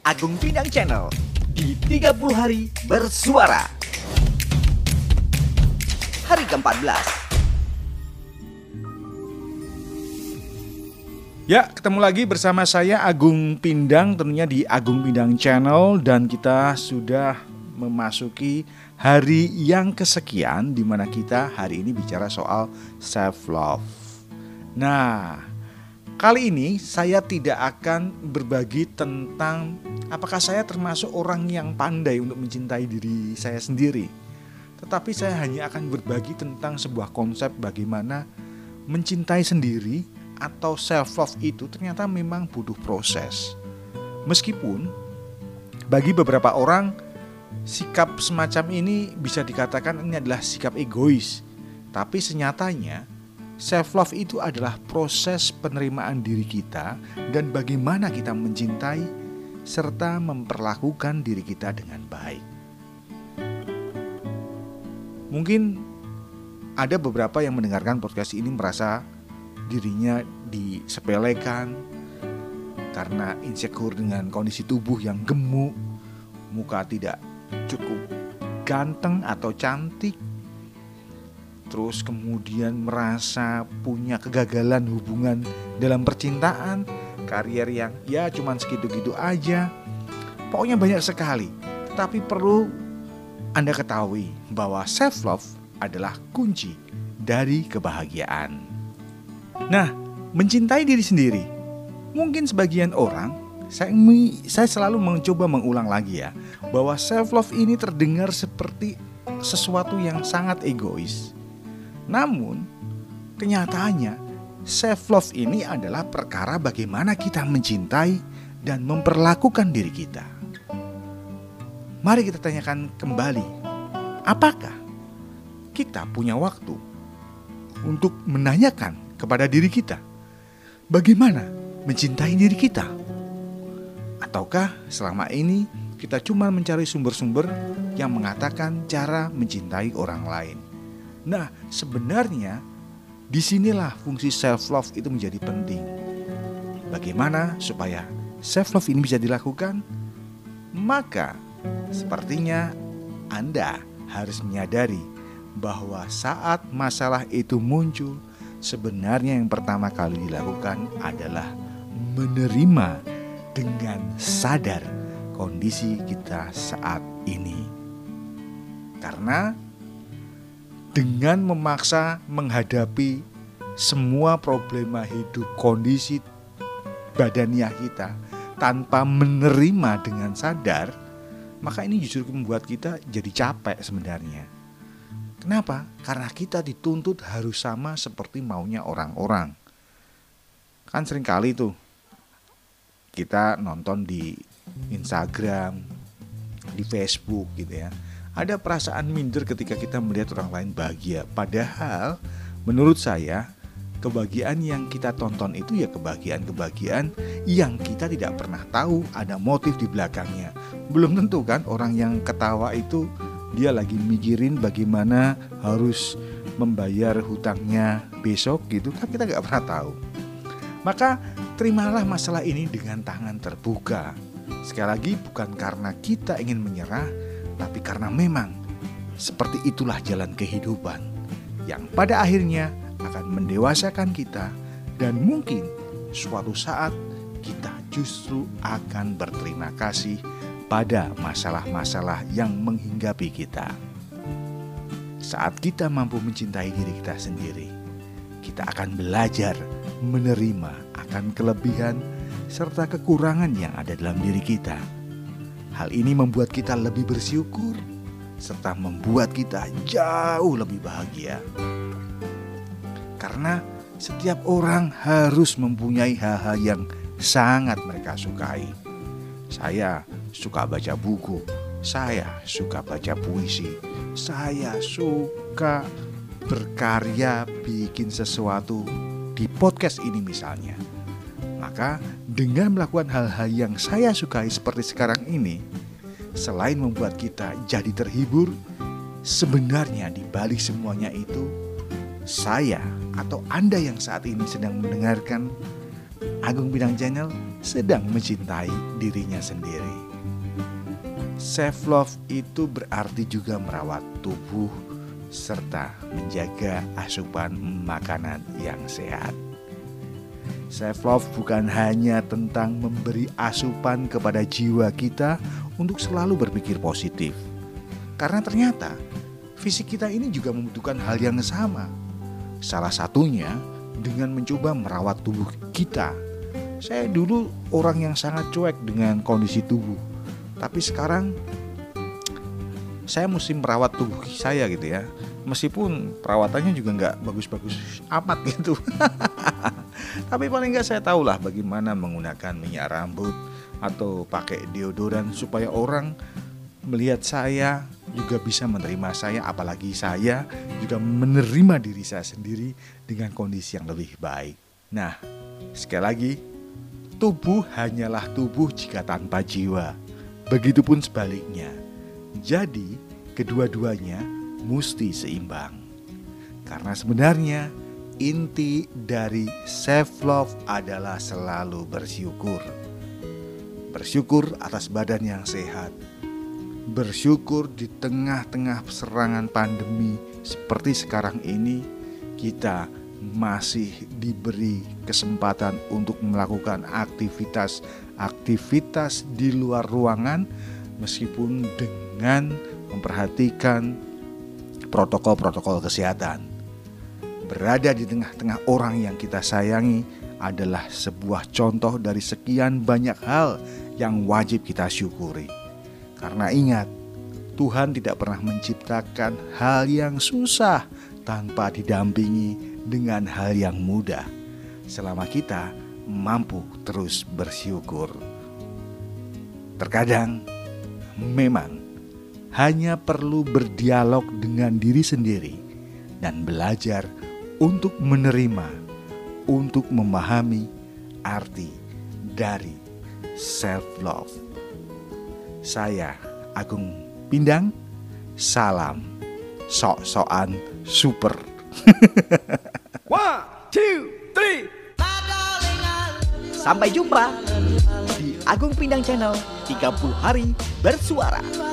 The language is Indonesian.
Agung Bidang Channel di 30 hari bersuara. Hari ke-14. Ya, ketemu lagi bersama saya Agung Pindang tentunya di Agung Pindang Channel dan kita sudah memasuki hari yang kesekian di mana kita hari ini bicara soal self love. Nah, kali ini saya tidak akan berbagi tentang apakah saya termasuk orang yang pandai untuk mencintai diri saya sendiri. Tetapi saya hanya akan berbagi tentang sebuah konsep bagaimana mencintai sendiri atau self love itu ternyata memang butuh proses. Meskipun bagi beberapa orang sikap semacam ini bisa dikatakan ini adalah sikap egois, tapi senyatanya self love itu adalah proses penerimaan diri kita dan bagaimana kita mencintai serta memperlakukan diri kita dengan baik. Mungkin ada beberapa yang mendengarkan podcast ini merasa dirinya disepelekan karena insecure dengan kondisi tubuh yang gemuk, muka tidak cukup ganteng atau cantik, terus kemudian merasa punya kegagalan hubungan dalam percintaan, karier yang ya cuman segitu-gitu aja. Pokoknya banyak sekali. Tapi perlu Anda ketahui bahwa self love adalah kunci dari kebahagiaan. Nah, mencintai diri sendiri. Mungkin sebagian orang, saya, saya selalu mencoba mengulang lagi ya, bahwa self love ini terdengar seperti sesuatu yang sangat egois. Namun, kenyataannya self love ini adalah perkara bagaimana kita mencintai dan memperlakukan diri kita. Mari kita tanyakan kembali, apakah kita punya waktu untuk menanyakan kepada diri kita. Bagaimana mencintai diri kita? Ataukah selama ini kita cuma mencari sumber-sumber yang mengatakan cara mencintai orang lain? Nah, sebenarnya di sinilah fungsi self love itu menjadi penting. Bagaimana supaya self love ini bisa dilakukan? Maka sepertinya Anda harus menyadari bahwa saat masalah itu muncul, sebenarnya yang pertama kali dilakukan adalah menerima dengan sadar kondisi kita saat ini. Karena dengan memaksa menghadapi semua problema hidup, kondisi badaniah kita tanpa menerima dengan sadar, maka ini justru membuat kita jadi capek sebenarnya Kenapa? Karena kita dituntut harus sama seperti maunya orang-orang. Kan sering kali tuh kita nonton di Instagram, di Facebook gitu ya. Ada perasaan minder ketika kita melihat orang lain bahagia. Padahal menurut saya kebahagiaan yang kita tonton itu ya kebahagiaan-kebahagiaan yang kita tidak pernah tahu ada motif di belakangnya. Belum tentu kan orang yang ketawa itu dia lagi mikirin bagaimana harus membayar hutangnya besok gitu kan kita nggak pernah tahu maka terimalah masalah ini dengan tangan terbuka sekali lagi bukan karena kita ingin menyerah tapi karena memang seperti itulah jalan kehidupan yang pada akhirnya akan mendewasakan kita dan mungkin suatu saat kita justru akan berterima kasih pada masalah-masalah yang menghinggapi kita. Saat kita mampu mencintai diri kita sendiri, kita akan belajar menerima akan kelebihan serta kekurangan yang ada dalam diri kita. Hal ini membuat kita lebih bersyukur serta membuat kita jauh lebih bahagia. Karena setiap orang harus mempunyai hal-hal yang sangat mereka sukai. Saya suka baca buku, saya suka baca puisi, saya suka berkarya bikin sesuatu di podcast ini misalnya. Maka dengan melakukan hal-hal yang saya sukai seperti sekarang ini, selain membuat kita jadi terhibur, sebenarnya di balik semuanya itu saya atau Anda yang saat ini sedang mendengarkan Agung Bidang Channel sedang mencintai dirinya sendiri. Self love itu berarti juga merawat tubuh serta menjaga asupan makanan yang sehat. Self love bukan hanya tentang memberi asupan kepada jiwa kita untuk selalu berpikir positif. Karena ternyata fisik kita ini juga membutuhkan hal yang sama. Salah satunya dengan mencoba merawat tubuh kita. Saya dulu orang yang sangat cuek dengan kondisi tubuh. Tapi sekarang saya mesti merawat tubuh saya gitu ya meskipun perawatannya juga nggak bagus-bagus amat gitu tapi paling nggak saya tahu lah bagaimana menggunakan minyak rambut atau pakai deodoran supaya orang melihat saya juga bisa menerima saya apalagi saya juga menerima diri saya sendiri dengan kondisi yang lebih baik. Nah sekali lagi tubuh hanyalah tubuh jika tanpa jiwa. Begitupun sebaliknya. Jadi kedua-duanya mesti seimbang. Karena sebenarnya inti dari self love adalah selalu bersyukur. Bersyukur atas badan yang sehat. Bersyukur di tengah-tengah serangan pandemi seperti sekarang ini kita masih diberi kesempatan untuk melakukan aktivitas-aktivitas di luar ruangan meskipun dengan memperhatikan protokol-protokol kesehatan. Berada di tengah-tengah orang yang kita sayangi adalah sebuah contoh dari sekian banyak hal yang wajib kita syukuri. Karena ingat, Tuhan tidak pernah menciptakan hal yang susah tanpa didampingi dengan hal yang mudah. Selama kita mampu terus bersyukur. Terkadang memang hanya perlu berdialog dengan diri sendiri dan belajar untuk menerima, untuk memahami arti dari self-love. Saya Agung Pindang, salam sok-sokan super. One, two, three. Sampai jumpa di Agung Pindang Channel 30 hari bersuara.